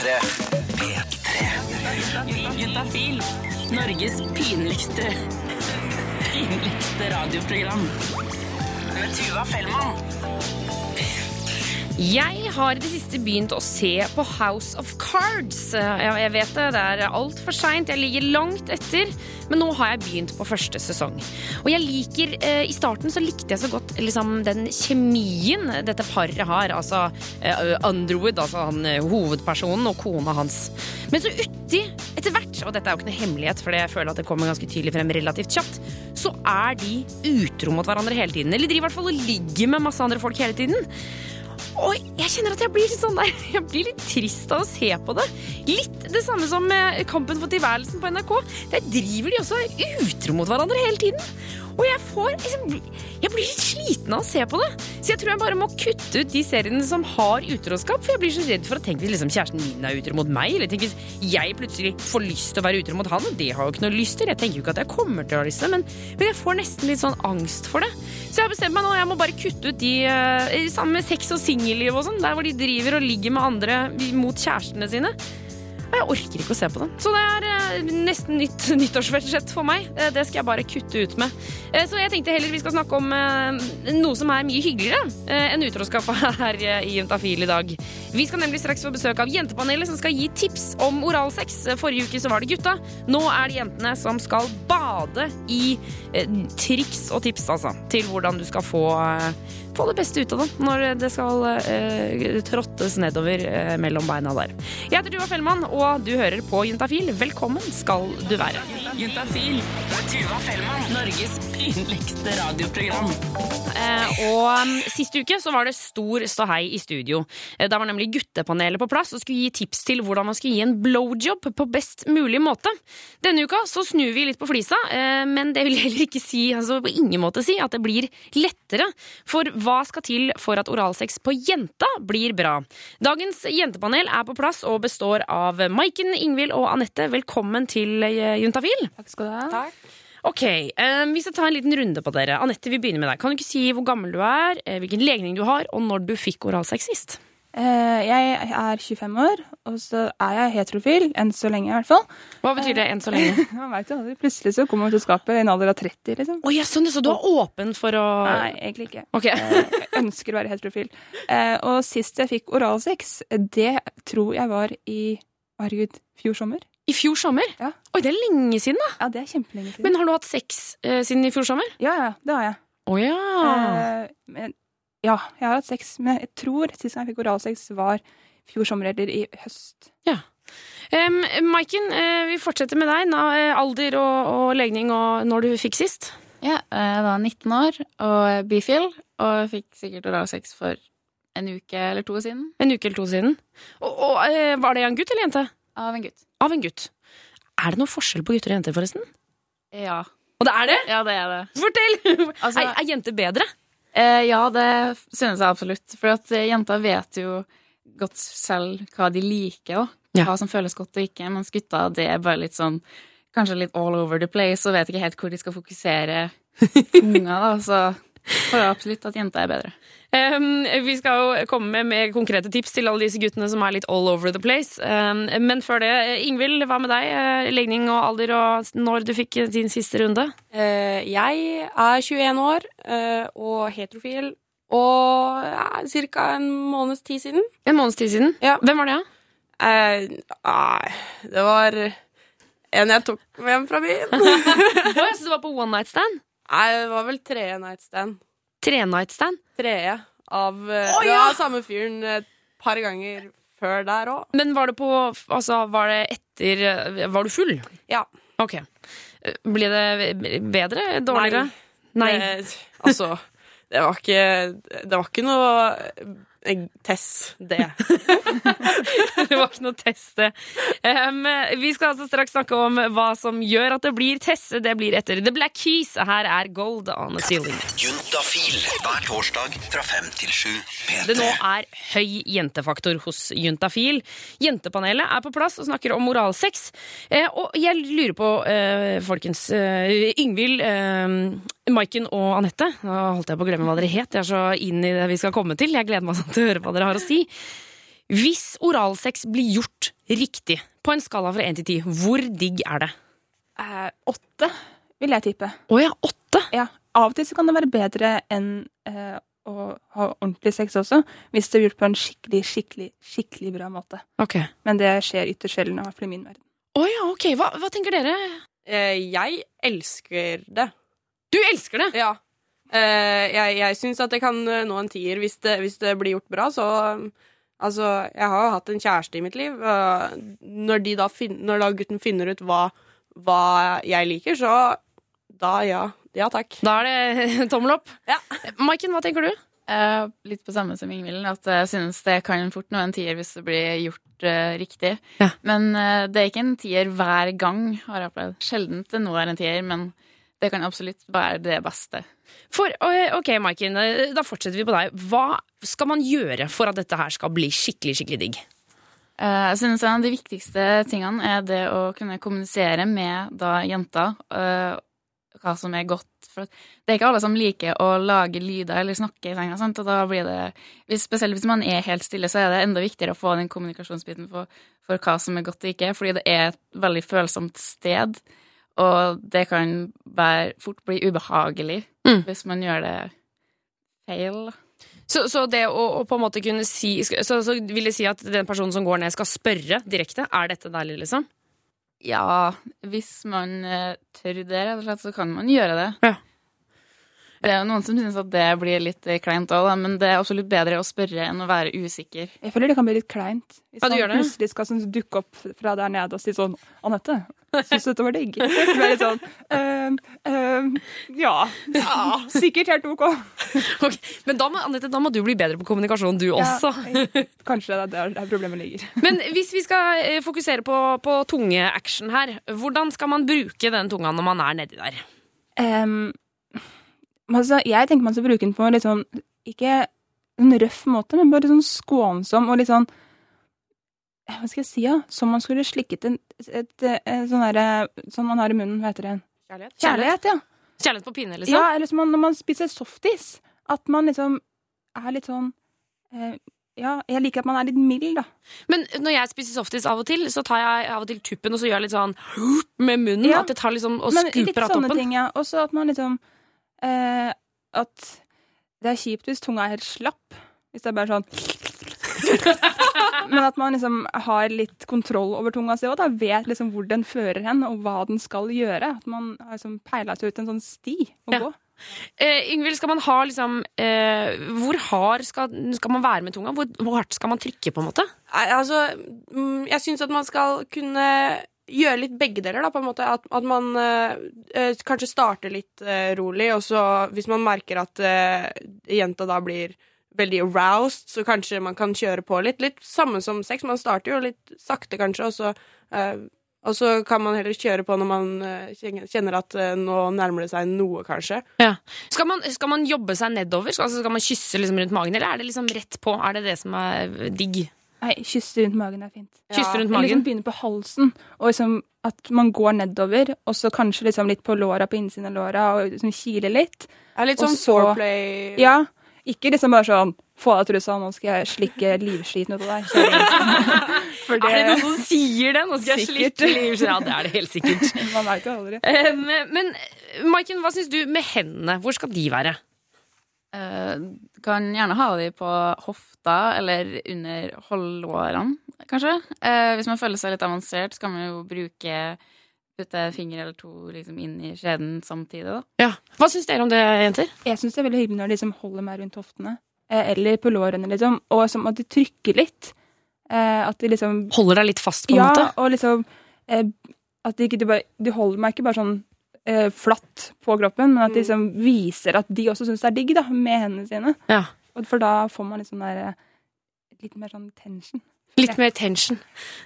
P3. P3. Juntafil. Norges pinligste pinligste radioprogram. Med Tuva Fellmann. Jeg har i det siste begynt å se på House of Cards. Jeg, vet det, det er altfor seint, jeg ligger langt etter. Men nå har jeg begynt på første sesong. Og jeg liker, eh, I starten så likte jeg så godt liksom, den kjemien dette paret har. Altså eh, Underwood, altså han eh, hovedpersonen, og kona hans. Men så uti, etter hvert, og dette er jo ikke noe hemmelighet, for jeg føler at det kommer ganske tydelig frem relativt kjapt, så er de utro mot hverandre hele tiden. Eller de driver i hvert fall og ligger med masse andre folk hele tiden. Og jeg kjenner at jeg blir litt sånn der Jeg blir litt trist av å se på det. Litt det samme som Kampen for tilværelsen på NRK. Der driver de også utro mot hverandre hele tiden. Og jeg får liksom, Jeg blir litt sliten av å se på det. Så jeg tror jeg bare må kutte ut de seriene som har utroskap. For jeg blir så redd for å tenke hvis liksom kjæresten min er utro mot meg. Eller tenk hvis jeg plutselig får lyst til å være utro mot han. Det har jo ikke noe lyst til. Jeg tenker jo ikke at jeg kommer til å ha lyst til det, men, men jeg får nesten litt sånn angst for det. Så jeg har bestemt meg nå, jeg må bare kutte ut de uh, sammen med sex og singelliv og sånn. Der hvor de driver og ligger med andre mot kjærestene sine. Og jeg orker ikke å se på den. Så det er eh, nesten nytt nyttårsbudsjett for meg. Eh, det skal jeg bare kutte ut med. Eh, så jeg tenkte heller vi skal snakke om noe som er mye hyggeligere enn utroskap her i Juntafil i dag. Vi skal nemlig straks få besøk av Jentepanelet som skal gi tips om oralsex. Forrige uke så var det gutta. Nå er det jentene som skal bade i triks og tips, altså. Til hvordan du skal få få det beste ut av det når det skal eh, tråttes nedover eh, mellom beina der. Jeg heter Tuva Fellmann, og du hører på Juntafil. Velkommen skal du være. Juntafil. Tuva Fellmann. Norges pinligste radioprogram. Eh, og um, Sist uke så var det stor ståhei i studio. Eh, Da var nemlig guttepanelet på plass og skulle gi tips til hvordan man skulle gi en blowjob på best mulig måte. Denne uka så snur vi litt på flisa, eh, men det vil heller ikke si, altså på ingen måte si at det blir lettere. For hva skal til for at oralsex på jenta blir bra? Dagens jentepanel er på plass og består av Maiken, Ingvild og Anette. Velkommen til eh, Juntafil. Takk skal du ha. Ok, um, Vi skal ta en liten runde på dere. Anette, vi begynner med deg. Kan du ikke si hvor gammel du er, eh, hvilken legning du har, og når du fikk oralsex sist? Eh, jeg er 25 år, og så er jeg heterofil. Enn så lenge, i hvert fall. Hva betyr det enn så lenge? Man vet jo aldri. Plutselig så kommer man til skapet i en alder av 30, liksom. Oh, ja, sånn, så du er åpen for å Nei, egentlig ikke. Ok. Eh, Jeg ønsker å være heterofil. Eh, og sist jeg fikk oralsex, det tror jeg var i Herregud, fjor sommer? I fjor sommer? Ja. Oi, det er lenge siden, da. Ja, det er kjempelenge siden. Men har du hatt sex eh, siden i fjor sommer? ja, ja, det har jeg. Å ja. Eh, men, ja, jeg har hatt sex, men jeg tror sist gang jeg fikk oralsex var fjor sommer eller i høst. Um, Maiken, uh, vi fortsetter med deg. Na, eh, alder og, og legning og når du fikk sist. Ja, jeg var 19 år og bifil, og fikk sikkert oralsex for en uke eller to siden En uke eller to siden. Og, og uh, Var det en gutt eller jente? av en gutt. Av en gutt. Er det noe forskjell på gutter og jenter, forresten? Ja. Og det er det? ja, det er det. Fortell! Altså- er, er jenter bedre? Eh, ja, det synes jeg absolutt. For at eh, jenter vet jo godt selv hva de liker, da. Ja. Hva som føles godt og ikke. Mens gutta, det er bare litt sånn Kanskje litt all over the place og vet ikke helt hvor de skal fokusere unger, da. Så tror jeg absolutt at jenta er bedre. Um, vi skal jo komme med mer konkrete tips til alle disse guttene som er litt all over the place. Um, men før det, Ingvild, hva med deg? Eh, Legning og alder og når du fikk din siste runde? Uh, jeg er 21 år uh, og heterofil. Og ja, ca. en måneds tid siden. En måneds tid siden. Ja. Hvem var det? da? Eh, uh, det var en jeg tok med hjem fra byen. Å, jeg synes det var på one night stand? Nei, det var vel tredje night stand. Tre night stand? Tredje av oh, Å, Det ja! var samme fyren et par ganger før der òg. Men var det på Altså, var det etter eh, Var du full? Ja. Ok. Ble det bedre? Dårligere? Nei. Det, altså, det var ikke Det var ikke noe Tess, det. det var ikke noe test, det. Um, vi skal altså straks snakke om hva som gjør at det blir Tess. Det blir etter The Black Keys. Her er Gold on the Ceiling. Juntafil hver torsdag fra fem til sju. Det nå er høy jentefaktor hos Juntafil. Jentepanelet er på plass og snakker om moralsex. Eh, og jeg lurer på, eh, folkens eh, Yngvild, eh, Maiken og Anette. Nå holdt jeg på å glemme hva dere het. Jeg er så inn i det vi skal komme til. Jeg gleder meg sånn til å høre hva dere har å si. Hvis oralsex blir gjort riktig, på en skala fra 1 til 10, hvor digg er det? Eh, åtte, vil jeg tippe. Å ja, åtte? Ja, Av og til så kan det være bedre enn eh, å ha ordentlig sex også, hvis det er gjort på en skikkelig, skikkelig, skikkelig bra måte. Ok. Men det skjer ytterst sjelden, i hvert fall i min verden. Å ja, ok. Hva, hva tenker dere? Eh, jeg elsker det. Du elsker det! Ja. Eh, jeg jeg syns at det kan eh, nå en tier hvis det, hvis det blir gjort bra, så um, Altså, jeg har jo hatt en kjæreste i mitt liv. når, de da fin når da gutten finner ut hva, hva jeg liker, så da ja. Ja takk. Da er det tommel opp. Ja. Maiken, hva tenker du? Eh, litt på samme som Ingvild, at jeg synes det kan fort nå en tier hvis det blir gjort eh, riktig. Ja. Men eh, det er ikke en tier hver gang, har jeg opplevd. Sjelden det nå er en tier, men det kan absolutt være det beste. For, ok, Maiken, da fortsetter vi på deg. Hva skal man gjøre for at dette her skal bli skikkelig, skikkelig digg? Eh, Jeg synes en av de viktigste tingene er det å kunne kommunisere med da jenta eh, hva som er godt. For det er ikke alle som liker å lage lyder eller snakke i senga. Sant? Og da blir det, hvis, spesielt hvis man er helt stille, så er det enda viktigere å få den kommunikasjonsbiten for, for hva som er godt og ikke. Fordi det er et veldig følsomt sted, og det kan være, fort bli ubehagelig Mm. hvis man gjør det feil. Så, så det å, å på en måte kunne si så, så vil det si at den personen som går ned, skal spørre direkte? Er dette deilig, liksom? Ja, hvis man eh, tør det, rett og slett, så kan man gjøre det. Ja. Det er jo noen som synes at det blir litt eh, kleint òg, men det er absolutt bedre å spørre enn å være usikker. Jeg føler det kan bli litt kleint. Hvis Ja, det? plutselig skal sånn, dukke opp fra der nede og si sånn 'Anette, syns du dette var digg?' Så blir litt sånn ehm, ehm, ja, ja. Sikkert helt OK. okay. Men da må, Annette, da må du bli bedre på kommunikasjon, du også. Ja, kanskje det er der, problemet ligger. Men hvis vi skal eh, fokusere på, på tungeaction her, hvordan skal man bruke den tunga når man er nedi der? Ehm, altså, jeg tenker man skal bruke den på litt sånn Ikke en røff måte, men bare sånn skånsom og litt sånn Hva skal jeg si, da? Som man skulle slikket en et, sånn derre Sånn man har i munnen, hva heter det? Kjærlighet. Kjærlighet, ja. Kjærlighet på pinne, liksom? Ja, eller som man, når man spiser softis. At man liksom er litt sånn eh, Ja, jeg liker at man er litt mild, da. Men når jeg spiser softis av og til, så tar jeg av og til tuppen og så gjør jeg litt sånn med munnen. Ja. At jeg tar liksom og Men litt skuper av sånne toppen. ting, ja. Også at man liksom eh, At det er kjipt hvis tunga er helt slapp. Hvis det er bare sånn Men at man liksom har litt kontroll over tunga si da vet liksom hvor den fører hen, og hva den skal gjøre. At man har liksom peila seg ut en sånn sti å Ja. gå. Eh, Yngvild, skal man ha liksom eh, Hvor hard skal, skal man være med tunga? Hvor, hvor hardt skal man trykke, på en måte? Nei, Altså, mm, jeg syns at man skal kunne gjøre litt begge deler, da, på en måte. At, at man eh, eh, kanskje starter litt eh, rolig, og så hvis man merker at eh, jenta da blir veldig aroused, så kanskje man kan kjøre på litt. Litt samme som sex. Man starter jo litt sakte, kanskje, og så eh, og så kan man heller kjøre på når man eh, kjenner- at nå nærmer det seg noe, kanskje. Skal man, skal man jobbe seg nedover? Skal, altså, skal man kysse liksom rundt magen, eller er det liksom rett på? Er det det som er digg? Nei, kysse rundt magen er fint. Kysse rundt liksom magen? begynne på halsen, og liksom at man går nedover, og så kanskje liksom litt på låra, på innsiden av låra, og liksom kile litt. Ja, litt sånn så- foreplay. Ja, ikke liksom bare sånn få av trusa, nå skal jeg slikke livskiten ut av deg. For Er det noen som sier det? Nå skal jeg Sikkert. slikke livskiten Ja, det er det helt sikkert. man veit jo aldri. Eh, Men, men Maiken, hva syns du med hendene? Hvor skal de være? Eh, kan gjerne ha de på hofta eller under holdlårene, kanskje. Eh, hvis man føler seg litt avansert, så kan man jo bruke putte finger eller to liksom inn i skjeden samtidig, da. Ja. Hva syns dere om det, jenter? Jeg syns det er veldig hyggelig når de liksom holder meg rundt hoftene, eh, eller på lårene, liksom, og som at de trykker litt. Eh, At de liksom Holder deg litt fast, på en Ja, måte? og liksom eh, At de ikke de bare De holder meg ikke bare sånn eh, flatt på kroppen, men at de liksom viser at de også syns det er digg, da, med hendene sine. Ja. For da får man sånn der eh, Litt mer sånn tension. Litt mer tension.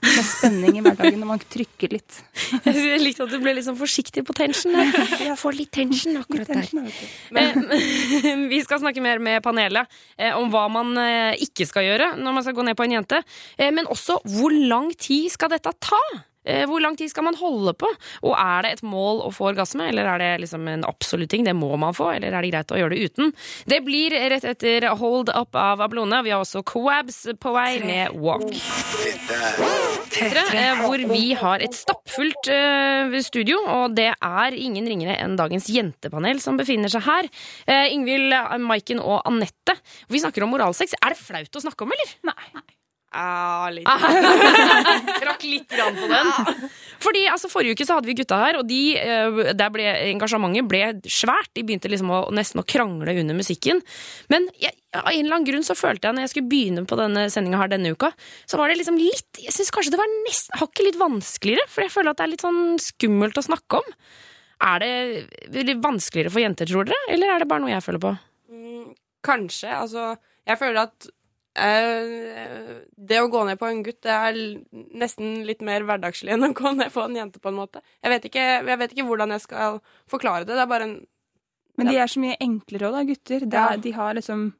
Litt mer spenning i hverdagen når man trykker litt. Jeg likte at du ble litt sånn forsiktig på tension der. Får litt tension akkurat der. tension, du. Eh, Vi skal snakke mer med panelet eh, om hva man ikke skal gjøre når man skal gå ned på en jente. Men også hvor lang tid skal dette ta? Eh, Hvor lang tid skal man holde på? Og er det et mål å få orgasme, eller er det liksom en absolutt ting? Det må man få, eller er det greit å gjøre det uten? Det blir rett etter Hold Up av Ablone. Vi har også Coabs på vei med Walk. Tre, eh, hvor vi har et stappfullt eh, studio, og det er ingen ringere enn dagens jentepanel som befinner seg her. Ingvild, Maiken og Anette. Vi snakker om moralsex. Er det flaut å snakke om, eller? Nei. Ja, litt. Trakk litt grann på den. Fordi altså, Forrige uke så hadde vi gutta her, og de, eh, der ble engasjementet ble svært. De begynte liksom å, nesten å krangle under musikken. Men jeg, av en eller annen grunn så følte jeg når jeg skulle begynne på denne sendinga her denne uka, så var det liksom litt Jeg syns kanskje det var nesten hakket litt vanskeligere, for jeg føler at det er litt sånn skummelt å snakke om. Er det litt vanskeligere for jenter, tror dere, eller er det bare noe jeg føler på? Mm, Kanskje. Altså, jeg føler at det å gå ned på en gutt, det er nesten litt mer hverdagslig enn å gå ned på en jente, på en måte. Jeg vet ikke, jeg vet ikke hvordan jeg skal forklare det. Det er bare en Men de er så mye enklere òg, da, gutter. Det Ja. er, de har liksom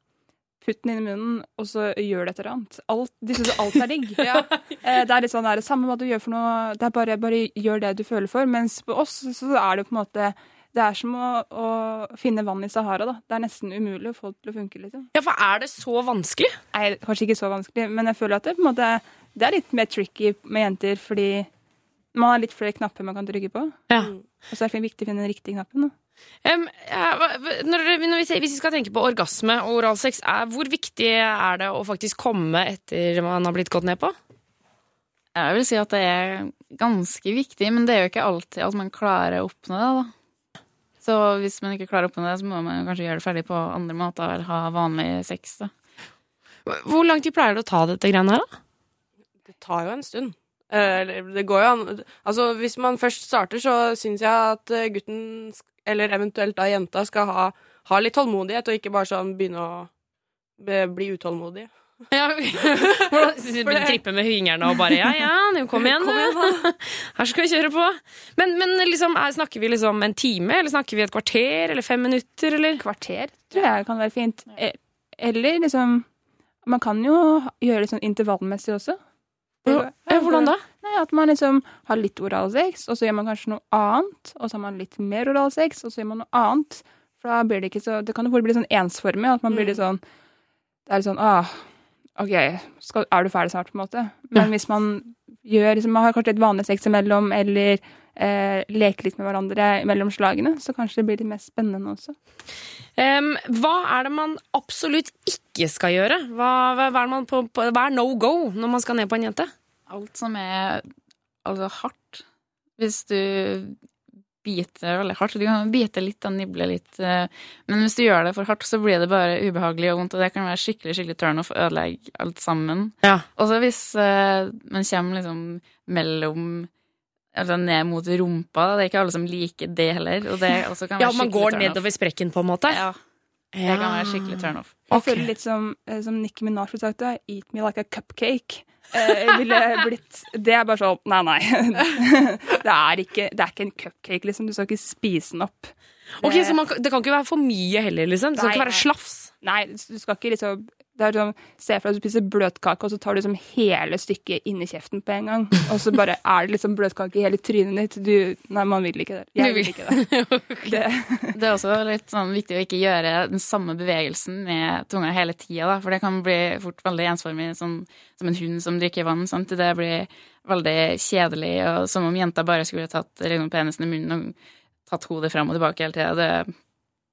Putt den inn i munnen, og så gjør det et eller annet. Alt, de syns alt er digg. Ja. Eh, Det er litt sånn der, samme hva du gjør for noe, det er bare, bare gjør det du føler for. Mens på oss så er det på en måte Det er som å, å finne vann i Sahara, da. Det er nesten umulig å få det til å funke, liksom. Ja, for er det så vanskelig? Nei, kanskje ikke så vanskelig, men jeg føler at det på en måte Det er litt mer tricky med jenter, fordi man har litt flere knapper man kan trykke på. Ja. Og så er det viktig å finne den riktige knappen. Da. Um, ja, når, når vi, hvis vi skal tenke på orgasme og oralsex, er, hvor viktig er det å faktisk komme etter man har blitt gått ned på? Jeg vil si at det er ganske viktig, men det er jo ikke alltid at man klarer å oppnå det. da. Så hvis man ikke klarer å oppnå det, så må man kanskje gjøre det ferdig på andre måter, eller ha vanlig sex. da. Hvor lang tid pleier det å ta dette greiene her, da? Det tar jo en stund. Eh, Eller det går jo an Altså, hvis man først starter, så syns jeg at eh, gutten, eller eventuelt da jenta, skal ha, ha litt tålmodighet, og ikke bare sånn begynne å bli utålmodig. Ja, trippe med fingrene og bare ja, ja, nå kom igjen. Kom igjen, Her skal vi kjøre på. Men, men liksom, er, snakker vi liksom en time, eller snakker vi et kvarter, eller fem minutter, eller? Kvarter tror jeg kan være fint. Eh, Eller liksom Man kan jo gjøre det sånn intervallmessig også. Hvordan da? Nei, At man liksom har litt oralsex, og så gjør man kanskje noe annet. Og så har man litt mer oralsex, og så gjør man noe annet. For da blir det ikke så Det kan jo fort bli sånn ensformig. At man blir litt sånn Det er litt sånn ah, OK, skal, er du ferdig snart, på en måte? Men hvis man gjør liksom, Man har kanskje litt vanlig sex imellom, eller eh, leker litt med hverandre mellom slagene, så kanskje det blir litt mer spennende også. Um, hva er det man absolutt ikke skal gjøre? Hva, hva, hva er, man på, på, hva er no go når man skal ned på en jente? Alt som er altså hardt. Hvis du biter veldig hardt. Du kan bite litt og nible litt, eh, men hvis du gjør det for hardt, så blir det bare ubehagelig og vondt, og det kan være skikkelig skikkelig turnoff og ødelegge alt sammen. Ja. Og så hvis eh, man kommer liksom mellom Altså ned mot rumpa, det er ikke alle som liker det heller. Og det også kan være Ja, man går turn-off. nedover sprekken, på en måte? Ja, det kan være skikkelig turnoff. Jeg føler litt som, eh, som Nikki Minaj ville sagt det. Eat me like a cupcake. Eh, ville blitt Det er bare sånn Nei, nei. Det er ikke, det er ikke en cupcake, liksom. Du skal ikke spise den opp. Ok, Så man, det kan ikke være for mye heller, liksom? Det skal Nei, ikke være slafs? Nei, du skal ikke liksom det er sånn, Se for deg at du spiser bløtkake, og så tar du liksom hele stykket inni kjeften på en gang. Og så bare er det liksom bløtkake i hele trynet ditt. Du, nei, man vil ikke det. Jeg vil ikke det. det. Det er også litt sånn viktig å ikke gjøre den samme bevegelsen med tunga hele tida, for det kan bli fort veldig ensformig, sånn som en hund som drikker vann. Sant? Det blir veldig kjedelig, og som om jenta bare skulle tatt liksom, penisen i munnen og tatt hodet fram og tilbake hele tida. Det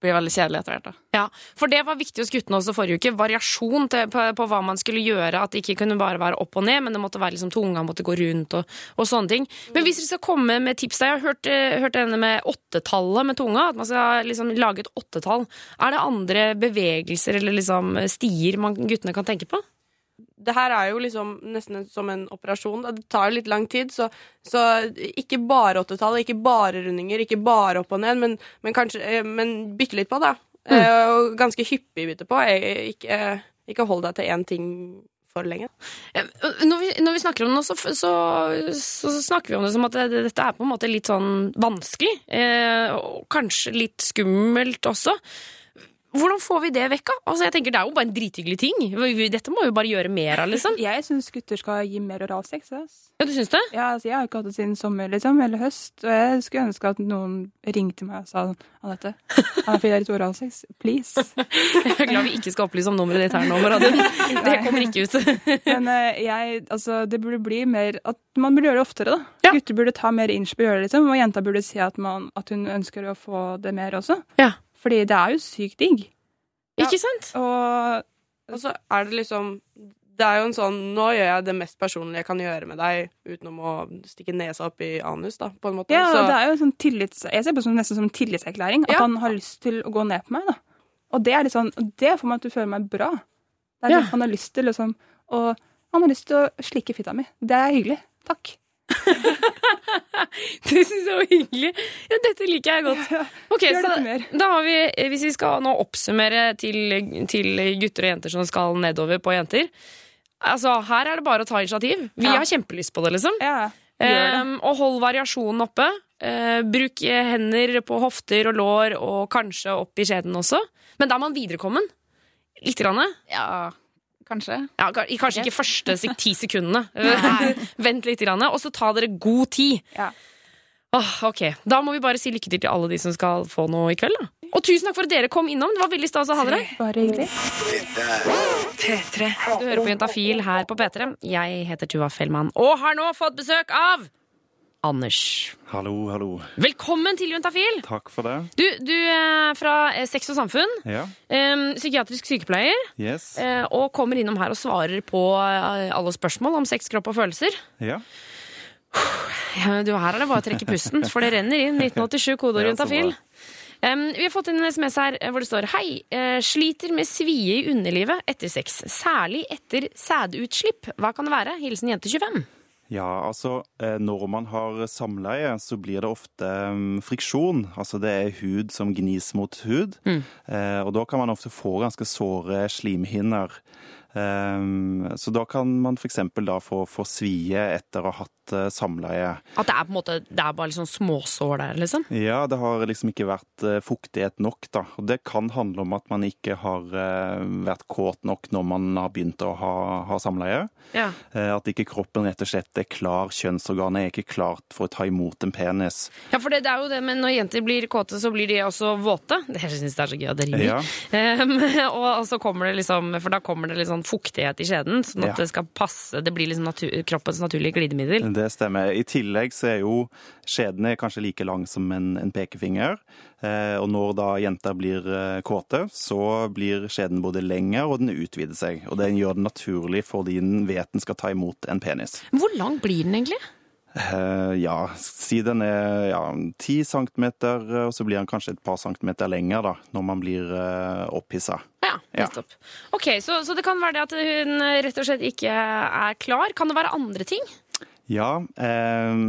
blir veldig kjedelig etter hvert. da. Ja, For det var viktig hos guttene også forrige uke. Variasjon til, på, på hva man skulle gjøre. At det ikke kunne bare være opp og ned, men det måtte være liksom tunga måtte gå rundt og, og sånne ting. Men hvis dere skal komme med tips Jeg har hørt, eh, hørt denne med åttetallet med tunga. At man skal liksom lage et åttetall. Er det andre bevegelser eller liksom stier man, guttene kan tenke på? Det her er jo liksom nesten som en operasjon. Det tar jo litt lang tid, så, så ikke bare åttetall, ikke bare rundinger, ikke bare opp og ned, men, men kanskje eh, Men bytte litt på, da. Eh, Og ganske hyppig bytte på. Eh, Ikke, ikke hold deg til én ting for lenge. Eh, Når vi, når vi snakker om det, så, så, så snakker vi om det som at det, dette er på en måte litt sånn vanskelig. Eh, og kanskje litt skummelt også. Hvordan får vi det vekk. Altså, jeg tenker Det er jo bare en drithyggelig ting. Dette må vi bare gjøre mer av, liksom. Jeg syns gutter skal gi mer oralsex. ass. Ja, du syns det? Ja, altså, jeg har ikke hatt det siden sommer, liksom, eller høst. Og jeg skulle ønske at noen ringte meg og sa Anette, han fikk litt oralsex. Please. Jeg er glad vi ikke skal opplyse om nummeret ditt her nå, Maradin. Det kommer ikke ut. Men eh, jeg, altså, det burde bli mer At man burde gjøre det oftere, da. Ja. Gutter burde ta mer inch på å gjøre det, liksom. Og jenta burde si at, man, at hun ønsker å få det mer også. Ja. Fordi det er jo sykt digg. Ja. Ikke sant? Og Og så er det liksom Det er jo en sånn Nå gjør jeg det mest personlige jeg kan gjøre med deg, utenom å stikke nesa opp i anus, da, på en måte. ja, så, det er jo sånn tillits... Jeg ser på det nesten som en tillitserklæring. At Ja. han har lyst til å gå ned på meg, da. Og det er litt sånn, det får meg til å føle meg bra. Det er Ja. sånn, Han har lyst til liksom Og han har lyst til å slikke fitta mi. Det er hyggelig. Takk. Det syns jeg var hyggelig. Ja, dette liker jeg godt. Ok, så da har vi, Hvis vi skal nå oppsummere til, til gutter og jenter som skal nedover på jenter Altså, Her er det bare å ta initiativ. Vi Ja. har kjempelyst på det, liksom. Ja, gjør det. Um, og hold variasjonen oppe. Uh, bruk hender på hofter og lår, og kanskje opp i skjeden også. Men da er man viderekommen. Litt. Grann. Ja, kanskje. Ja, kanskje ikke første ti sekundene. Vent litt, og så ta dere god tid. Ja. Åh, ok, Da må vi bare si lykke til til alle de som skal få noe i kveld. da. Og tusen takk for at dere kom innom. Det var veldig stas å ha dere. Bare hyggelig. Du hører på Jentafil her på P3. Jeg heter Tuva Fellmann og har nå fått besøk av Anders. Hallo, hallo. Velkommen til Juntafil! Takk for det. Du, du er fra eh, Sex og Samfunn. Ja, psykiatrisk sykepleier. yes. eh, og kommer innom her og svarer på eh, alle spørsmål om sex, kropp og følelser. Ja, Ja, du, her er det bare å trekke pusten, for det renner inn 1987 kodeord Juntafil. Um, vi har fått en SMS her hvor det står Hei, Uh, sliter med svie i underlivet etter sex. Særlig etter sædutslipp. Hva kan det være? Hilsen jente 25. ja altså eh, når man har samleie, så blir det ofte mm, friksjon. Altså det er hud som gnis mot hud. Mm. og da kan man ofte få ganske såre slimhinner. Eh, så da kan man f.eks. da få, få svie etter å ha hatt eh, samleie. At det er på en måte Det er bare liksom småsår der, liksom? Ja, det har liksom ikke vært eh, fuktighet nok, da. Og det kan handle om at man ikke har eh, vært kåt nok når man har begynt å ha, ha samleie. Ja. At ikke kroppen rett og slett er klar, kjønnsorganet er ikke klart for å ta imot en penis. Ja, for det, det er jo det, men når jenter blir kåte, så blir de også våte. Det jeg synes det er så gøy at det ringer. Ja. Um, og, og så kommer det liksom, for da kommer det litt sånn fuktighet i skjeden, sånn at Ja. det skal passe. Det blir liksom natur, kroppens naturlige glidemiddel. Det stemmer. I tillegg så er jo skjedene kanskje like lang som en, en pekefinger. Eh, og når da jenter blir eh, kåte, så blir skjeden både lengre og den utvider seg. Og den gjør det naturlig fordi den vet den skal ta imot en penis. Hvor lang blir den egentlig? Eh, ja, si den er ja, 10 centimeter, eh, og så blir den kanskje et par centimeter lenger da, når man blir uh, opphissa. Ja. nettopp. Ok, så, så det kan være det at hun rett og slett ikke er klar. Kan det være andre ting? Ja, eh,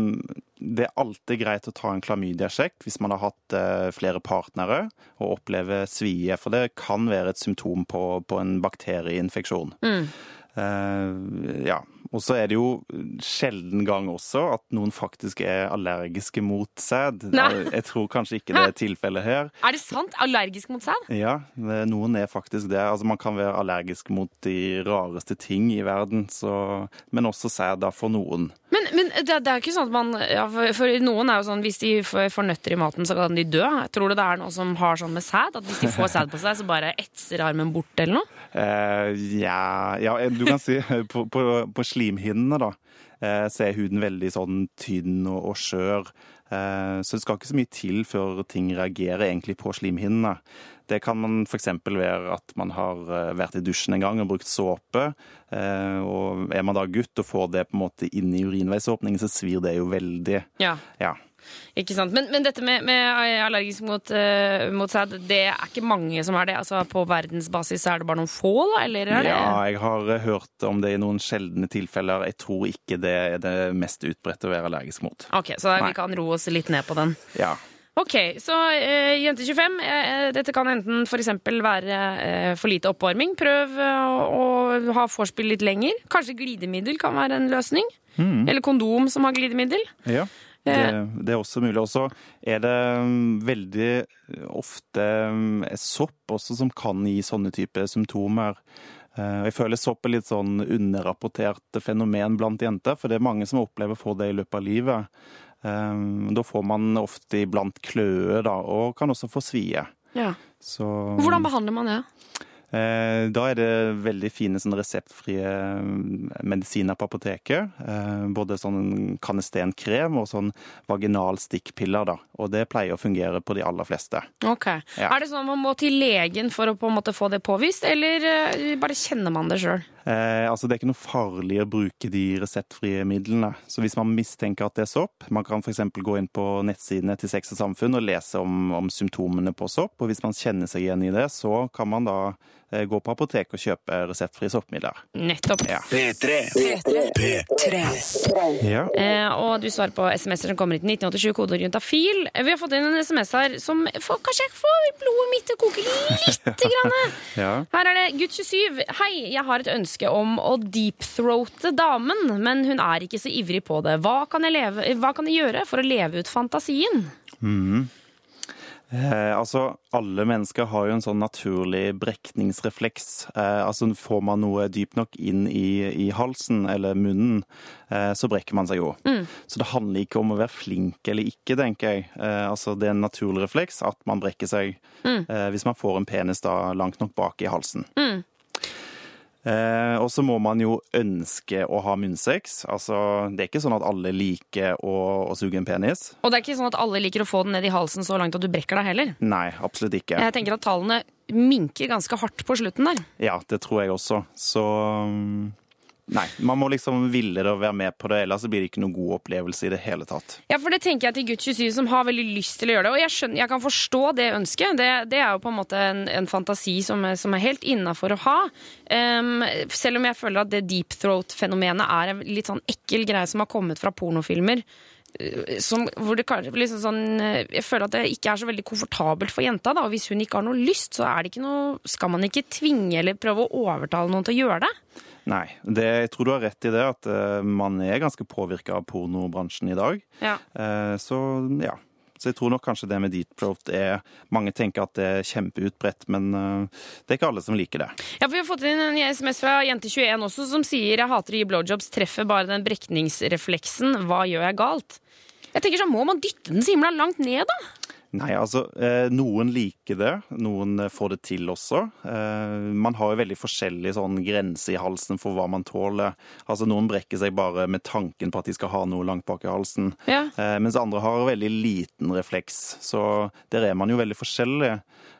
det er alltid greit å ta en klamydiasjekk hvis man har hatt eh, flere partnere og opplever svie, for det kan være et symptom på, på en bakterieinfeksjon. Eh, ja, og så er det jo sjelden gang også at noen faktisk er allergiske mot sæd. Jeg tror kanskje ikke det er tilfellet her. Er det sant? Allergisk mot sæd? Ja, noen er faktisk det. Altså, man kan være allergisk mot de rareste ting i verden, så, men også sæd da for noen. Men, men det, det er ikke sånn at man ja, for, for noen er jo sånn hvis de får, får nøtter i maten, så kan de dø. Tror du det er noen som har sånn med sæd? At hvis de får sæd på seg, så bare etser armen bort eller noe? Eh, ja, ja, du kan si på, på, på slimhinnene, da, eh, så er huden veldig sånn tynn og, og skjør. Eh, så det skal ikke så mye til før ting reagerer egentlig på slimhinnene. Det kan man f.eks. være at man har eh, vært i dusjen en gang og brukt såpe. Eh, og er man da gutt og får det på en måte inn i urinveisåpningen, så svir det jo veldig. Ja. Ja. Ikke sant? Men, men dette med, med allergisk mot, uh, mot sæd, det er ikke mange som er det? Altså På verdensbasis er det bare noen få, da? Eller er det Ja, jeg har eh, hørt om det i noen sjeldne tilfeller. Jeg tror ikke det er det mest utbredte å være allergisk mot. Ok, så vi kan roe oss litt ned på den. Ja. Ok, så eh, jente 25, eh, dette kan enten eksempel være eh, for lite oppvarming. Prøv eh, å, ha vorspiel litt lenger. Kanskje glidemiddel kan være en løsning. Eller kondom som har glidemiddel. ja. Det, det er også mulig. Og så er det mm, veldig ofte mm, sopp også som kan gi sånne typer symptomer. Eh, Jeg føler sopp er litt sånn underrapportert fenomen blant jenter, for det er mange som opplever å få det i løpet av livet. Da får man ofte iblant kløe, da, og kan også få svie. Ja. Så, Hvordan behandler man det? Eh, Da er det veldig fine sånn reseptfrie mm, medisiner på apoteket. Eh, Både sånn kanestenkrem og sånn vaginal stikkpiller. da. Og det pleier å fungere på de aller fleste. Ok. Ja. Er det sånn at man må til legen for å på en måte få det påvist, eller eh, bare kjenner man det sjøl? Eh, altså Det er ikke noe farlig å bruke de reseptfrie midlene. Så hvis man mistenker at det er sopp, man kan f.eks. gå inn på nettsidene til Sex og Samfunn og lese om, om symptomene på sopp. Og hvis man kjenner seg igjen i det, så kan man da eh, gå på apotek og kjøpe reseptfrie soppmidler. Nettopp. Ja. P3. P3. Ja. Eh, og du svarer på SMS-er som kommer hit. 1987, kodeord juntafil. Eh, Vi har fått inn en SMS her som får, kanskje jeg får blodet mitt til å koke lite grann. ja. Her er det gutt 27. Hei, jeg har et ønske om å deepthroate damen, men hun er ikke så ivrig på det. Hva kan jeg, leve, hva kan jeg gjøre for å leve ut fantasien? Eh, altså, alle mennesker har jo en sånn naturlig brekningsrefleks. Eh, altså, får man noe dypt nok inn i, i halsen eller munnen, eh, så brekker man seg jo. Så det handler ikke om å være flink eller ikke, tenker jeg. Eh, altså, det er en naturlig refleks at man brekker seg eh, hvis man får en penis da langt nok bak i halsen. Eh, og så må man jo ønske å ha munnsex. Altså, det er ikke sånn at alle liker å, å suge en penis. Og det er ikke sånn at alle liker å få den ned i halsen så langt at du brekker deg heller. Nei, absolutt ikke. Jeg tenker at tallene minker ganske hardt på slutten der. Ja, det tror jeg også. Så mm, Nei, man må liksom ville det og være med på det, ellers blir det ikke noen god opplevelse i det hele tatt. Ja, for det tenker jeg til gutt 27 som har veldig lyst til å gjøre det. Og jeg, skjønner, jeg kan forstå det ønsket. Det, det er jo på en måte en, en fantasi som som er helt innafor å ha. Um, selv om jeg føler at det deep throat-fenomenet er en litt sånn ekkel greie som har kommet fra pornofilmer. uh, Som, hvor det liksom sånn, uh, Jeg føler at det ikke er så veldig komfortabelt for jenta. Da. Og hvis hun ikke har noe lyst, så noe, skal man ikke tvinge eller prøve å overtale noen til å gjøre det. Nei, det, jeg tror du har rett i det, at uh, man er ganske påvirka av pornobransjen i dag. Ja. Uh, så ja. Så jeg tror nok kanskje det med deep throat er Mange tenker at det er kjempeutbredt, men uh, det er ikke alle som liker det. Ja, for Vi har fått inn en SMS fra Jente21 også, som sier jeg hater å gi blowjobs, treffer bare den brekningsrefleksen. Hva gjør jeg galt? Jeg tenker så Må man dytte den så himla langt ned, da? Nei, altså, eh, noen liker det, noen eh, får det til også. Eh, man har jo veldig forskjellig sånn grense i halsen for hva man tåler. Altså, Noen brekker seg bare med tanken på at de skal ha noe langt bak i halsen. Ja. Mens andre har veldig liten refleks, så der er man jo veldig forskjellig.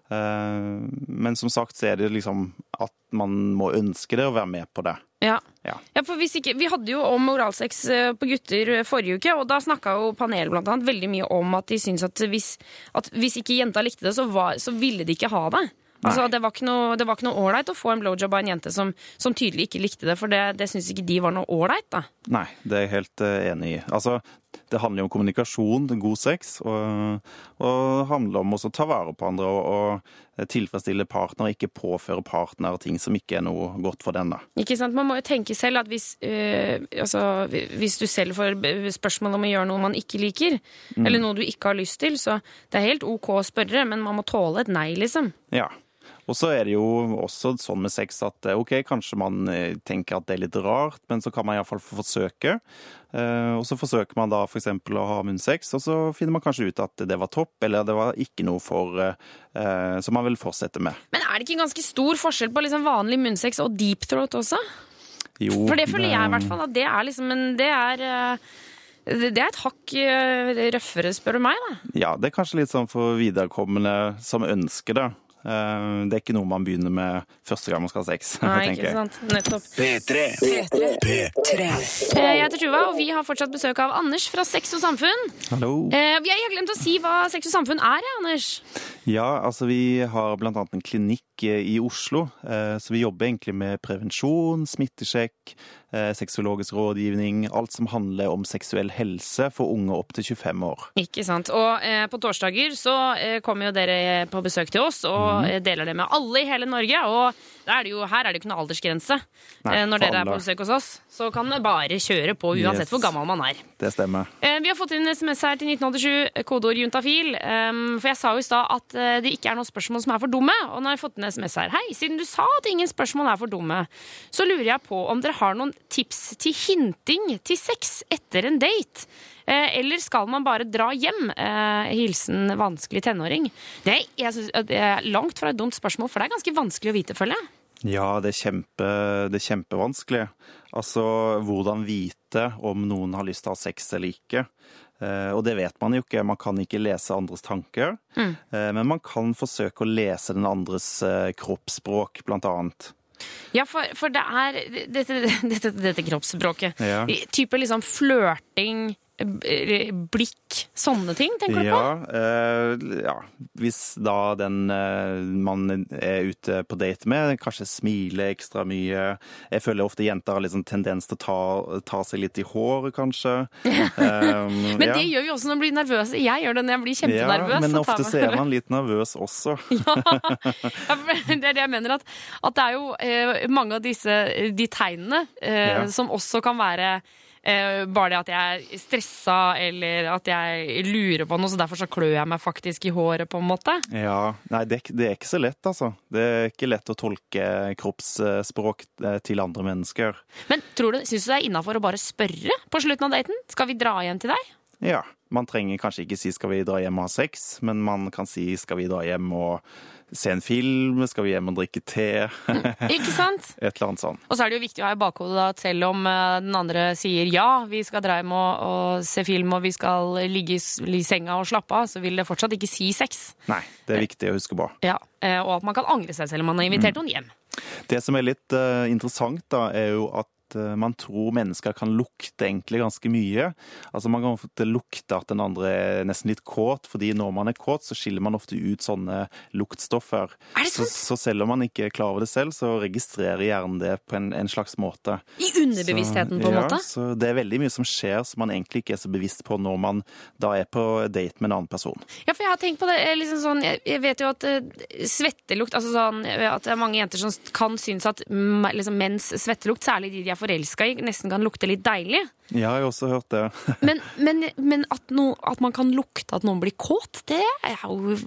Eh, men som sagt så er det liksom at man må ønske det og være med på det. Ja. Ja. Ja, for ikke, Vi hadde jo om oralsex eh, på gutter eh, forrige uke, og da snakka jo panelet blant annet veldig mye om at de syntes at hvis, at hvis ikke jenta likte det, så, var, så ville de ikke ha det. Altså, det var ikke noe ålreit å få en blowjob av en jente som, som tydelig ikke likte det, for det, det syns ikke de var noe ålreit. Nei, det er jeg helt enig i. Altså, det handler jo om kommunikasjon, god sex, og, og handler om å ta vare på andre og, og tilfredsstille partner, ikke påføre partner ting som ikke er noe godt for den. da. Ikke sant? Man må jo tenke selv at hvis, øh, altså, hvis du selv får spørsmål om å gjøre noe man ikke liker, eller noe du ikke har lyst til, så det er helt OK å spørre, men man må tåle et nei, liksom. Ja. Og så er det jo også sånn med sex at eh, OK, kanskje man eh, tenker at det er litt rart, men så kan man iallfall forsøke. Eh, Og så forsøker man da f.eks. å ha munnsex, og så finner man kanskje ut at det var topp, eller det var ikke noe for som man vil fortsette med. Men er det ikke ganske stor forskjell på liksom vanlig munnsex og deep throat også? Jo, For det føler jeg i hvert fall at det er liksom en Det er det er et hakk røffere, spør du meg. da. Ja, det er kanskje litt sånn for viderekommende som ønsker det. Eh, Det er ikke noe man begynner med første gang man skal ha sex. Nei, ikke sant? Nettopp. P3. P3. Eh, Jeg heter Tuva, og vi har fortsatt besøk av Anders fra Sex og Samfunn. Hallo. Eh, Jeg har glemt å si hva Sex og Samfunn er, Anders. Ja, altså vi har blant annet en klinikk eh, i Oslo, eh, så vi jobber egentlig med prevensjon, smittesjekk, sexologisk rådgivning, alt som handler om seksuell helse for unge opp til 25 år. Ikke sant. Og eh, på torsdager så eh, kommer jo dere på besøk til oss og eh, deler det med alle i hele Norge. Og er det jo, her er det jo ikke noe aldersgrense. Nei, eh, når dere er på besøk hos oss, så kan man bare kjøre på uansett Yes. hvor gammel man er. Det stemmer. Eh, Vi har fått inn en SMS her til 1987, kodeord juntafil. Um, for jeg sa jo i stad at eh, det ikke er noen spørsmål som er for dumme. Og nå har jeg fått en SMS her. Hei, siden du sa at ingen spørsmål er for dumme, så lurer jeg på om dere har noen tips til hinting til sex etter en date. Eh, eller skal man bare dra hjem? Eh, hilsen vanskelig tenåring. Det jeg synes, det er langt fra et dumt spørsmål, for det er ganske vanskelig å vite, føler jeg. Ja, det er, kjempe, det er kjempevanskelig. Altså, hvordan vite om noen har lyst til å ha sex eller ikke. Eh, og det vet man jo ikke. Man kan ikke lese andres tanker. Mm. Men man kan forsøke å lese den andres kroppsspråk, blant annet. Ja, for, for det er dette, dette, dette kroppsspråket. Ja. Type liksom flørting, blikk, sånne ting, tenker du på? Ja, eh, ja. Hvis da den eh, man er ute på date med, kanskje smiler ekstra mye. Jeg føler ofte jenter har sånn tendens til å ta, ta seg litt i håret, kanskje. Um, Men ja. det gjør vi også når man blir nervøs. Jeg gjør det når jeg blir Ja, kjempenervøs. men så tar ofte så er man litt nervøs også. Ja, det er det jeg mener, at, at det er jo eh, mange av disse de tegnene eh, Ja. som også kan være eh, bare det at jeg er stressa, eller at jeg lurer på noe, så derfor så klør jeg meg faktisk i håret, på en måte. Ja, Nei, det, det er ikke så lett, altså. Det er ikke lett å tolke kroppsspråk eh, til andre mennesker. Men tror du, syns du det er innafor å bare spørre på slutten av daten? Skal vi dra hjem til deg? Ja, man trenger kanskje ikke si 'skal vi dra hjem og ha sex', men man kan si 'skal vi dra hjem og se en film', 'skal vi hjem og drikke te', Ikke sant? et eller annet sånt. Og så er det jo viktig å ha i bakhodet da, at selv om eh, den andre sier ja, vi skal dra hjem og, og se film og vi skal ligge i, senga og slappe av, så vil det fortsatt ikke si sex. Nei, det er viktig å huske på. Ja, eh, Og at man kan angre seg selv om man har invitert noen hjem. Det som er litt uh, interessant, da, er jo at eh, man tror mennesker kan lukte egentlig ganske mye. Altså Man kan ofte lukte at den andre er nesten litt kåt, fordi når man er kåt, så skiller man ofte ut sånne luktstoffer. Er det Så, sant? så selv om man ikke er klar over det selv, så registrerer hjernen det på en, en slags måte. I underbevisstheten, på en ja, måte. Så det er veldig mye som skjer som man egentlig ikke er så bevisst på når man da er på date med en annen person. Ja, for jeg har tenkt på det eh, liksom sånn, Jeg vet jo at eh, svettelukt altså sånn, At det er mange jenter som kan synes at liksom, menns svettelukt, særlig de de er forelska i, nesten kan lukte litt deilig. Ja, jeg har også hørt det. Men, men, men at, no, at man kan lukte at noen blir kåt, det er jo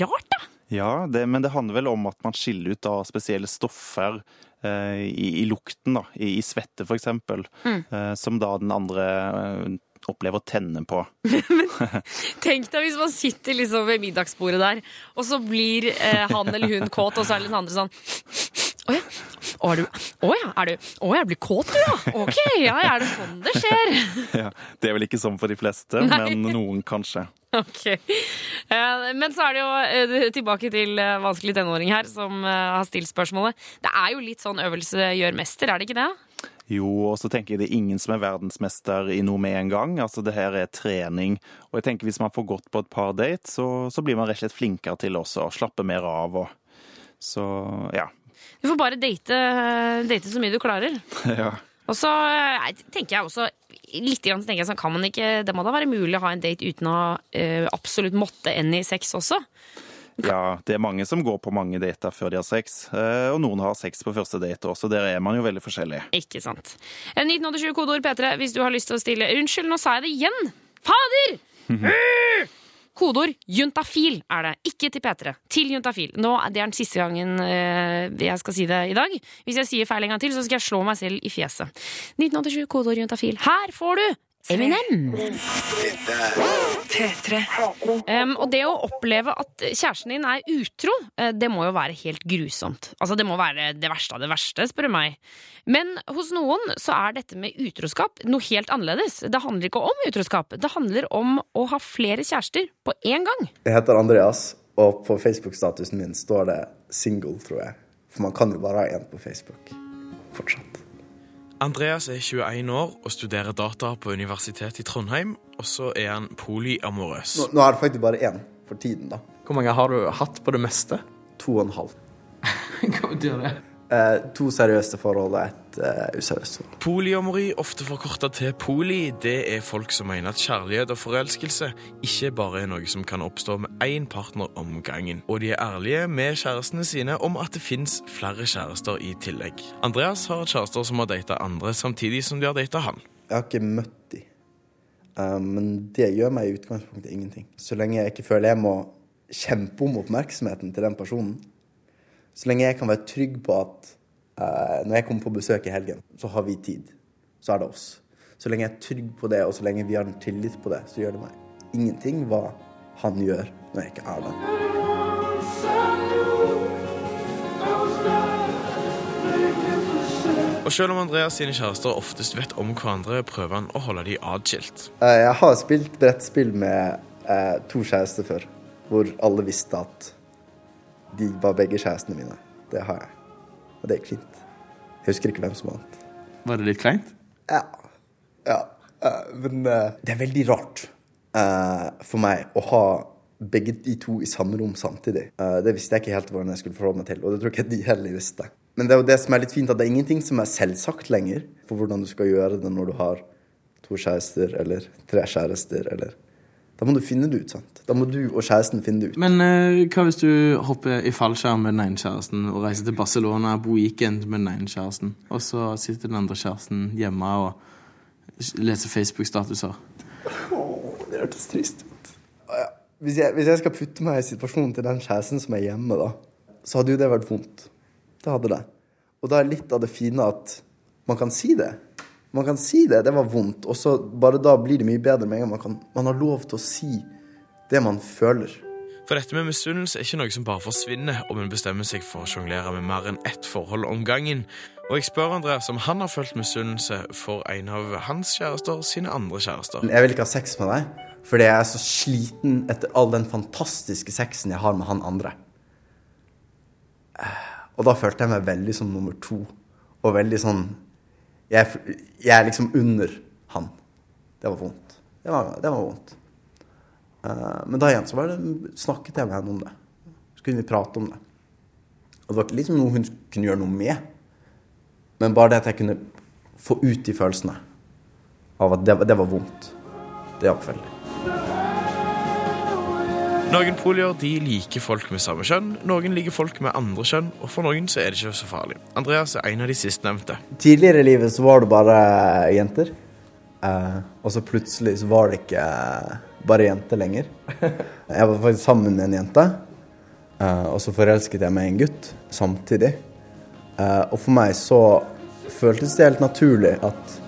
rart, da. Ja, det, men det handler vel om at man skiller ut da spesielle stoffer eh, i, i lukten, da, i, i svette for eksempel, Mm. eh, som da den andre eh, opplever å tenne på. Tenk deg hvis man sitter liksom ved middagsbordet der, og så blir eh, han eller hun kåt, og så er den andre sånn Å ja. Å, er du, å ja, er du Å, jeg blir kåt, du, ja. Ok, ja, ja, er det sånn det skjer? Ja, det er vel ikke sånn for de fleste, Nei. men noen kanskje. Ok. Eh, Men så er det jo eh, tilbake til eh, vanskelig tenåring her, som har stilt spørsmålet. Det er jo litt sånn øvelse gjør mester, er det ikke det? Jo, og så tenker jeg det er ingen som er verdensmester i noe med en gang. Altså, det her er trening. Og jeg tenker hvis man får gått på et par date, så, så blir man rett og slett flinkere til også å slappe mer av. Og, så ja. Du får bare date, eh, date så mye du klarer. ja. Og så eh, tenker jeg også litt grann, tenker jeg sånn, kan man ikke, Det må da være mulig å ha en date uten å uh, absolutt måtte ende i sex også? Ja, det er mange som går på mange dater før de har sex. Og noen har sex på første date også. Der er man jo veldig forskjellig. Ikke sant. Eh, 1987 kodeord P3 hvis du har lyst til å stille Unnskyld, nå sa jeg det igjen! Fader! Øh! Kodeord juntafil er det, ikke til P3. Til juntafil. Nå, det er den siste gangen eh, jeg skal si det i dag. Hvis jeg sier feil en gang til, så skal jeg slå meg selv i fjeset. 1987 kodeord juntafil. Her får du Eminem! Um, og det å oppleve at kjæresten din er utro, eh, det må jo være helt grusomt. Altså, det må være det verste av det verste, spør du meg. Men hos noen så er dette med utroskap noe helt annerledes. Det handler ikke om utroskap, det handler om å ha flere kjærester på én gang. Jeg heter Andreas, og på Facebook-statusen min står det 'single', tror jeg. For man kan jo bare ha én på Facebook. Fortsatt. Andreas er 21 år og studerer data på Universitetet i Trondheim. Og så er han polyamorøs. Nå, nå er det faktisk bare én for tiden, da. Hvor mange har du hatt på det meste? To og en halv. Hva betyr det? Eh, to seriøse forhold og ett eh, useriøst forhold. Polyamori, ofte forkorta til poli, det er folk som mener at kjærlighet og forelskelse ikke bare er noe som kan oppstå med én partner om gangen, og de er ærlige med kjærestene sine om at det fins flere kjærester i tillegg. Andreas har kjærester som har data andre samtidig som de har data han. Jeg har ikke møtt de. Um, men det gjør meg i utgangspunktet ingenting. Så lenge jeg ikke føler jeg må kjempe om oppmerksomheten til den personen. Så lenge jeg kan være trygg på at uh, når jeg kommer på besøk i helgen, så har vi tid. Så er det oss. Så lenge jeg er trygg på det, og så lenge vi har en tillit på det, så gjør det meg ingenting hva han gjør når jeg ikke er der. Og selv om Andreas sine kjærester oftest vet om hverandre, prøver han å holde de adskilt. Eh, Jeg har spilt brettspill med eh, to kjærester før, hvor alle visste at de var begge kjærestene mine. Det har jeg. Og det gikk fint. Jeg husker ikke hvem som vant. Var det litt kleint? Ja. ja. eh, men eh, det er veldig rart eh, for meg å ha begge de to i samme rom samtidig. Det visste jeg ikke helt hvordan jeg skulle forholde meg til, og det tror jeg ikke de heller visste. Men det er jo det som er litt fint, at det er ingenting som er selvsagt lenger for hvordan du skal gjøre det når du har to kjærester eller tre kjærester, eller Da må du finne det ut, sant. Da må du og kjæresten finne det ut. Men eh, hva hvis du hopper i fallskjerm med den ene kjæresten og reiser til Barcelona, bo weekend med den ene kjæresten, og så sitter den andre kjæresten hjemme og leser Facebook-statuser? Det hørtes trist ut. Ja, Hvis jeg, hvis jeg skal putte meg i situasjonen til den kjæresten som er hjemme, da, så hadde jo det vært vondt. Det hadde det. Og da er litt av det fine at man kan si det. Man kan si det. Det var vondt. Og så bare da blir det mye bedre med en gang man, kan, man har lov til å si det man føler. For dette med misunnelse er ikke noe som bare forsvinner om en bestemmer seg for å sjonglere med mer enn ett forhold om gangen. Og jeg spør Andreas om han har følt misunnelse for en av hans kjærester sine andre kjærester. Jeg vil ikke ha sex med deg fordi jeg er så sliten etter all den fantastiske sexen jeg har med han andre. Eh, Og da følte jeg meg veldig som nummer to. Og veldig sånn Jeg, jeg er liksom under han. Det var vondt. Det var, det var vondt. Uh, Men da igjen så det, snakket jeg med henne om det. Så kunne vi prate om det. Og det var ikke liksom noe hun kunne gjøre noe med. Men bare det at jeg kunne få ut de følelsene av at det, det var vondt. Det hjalp veldig. Noen polier de liker folk med samme kjønn, noen liker folk med andre kjønn, og for noen så er det ikke så farlig. Andreas er en av de sistnevnte. Tidligere i livet så var det bare jenter. Eh, og så plutselig så var det ikke bare jenter lenger. Jeg var faktisk sammen med en jente, eh, og så forelsket jeg meg i en gutt samtidig. Eh, og for meg så føltes det helt naturlig at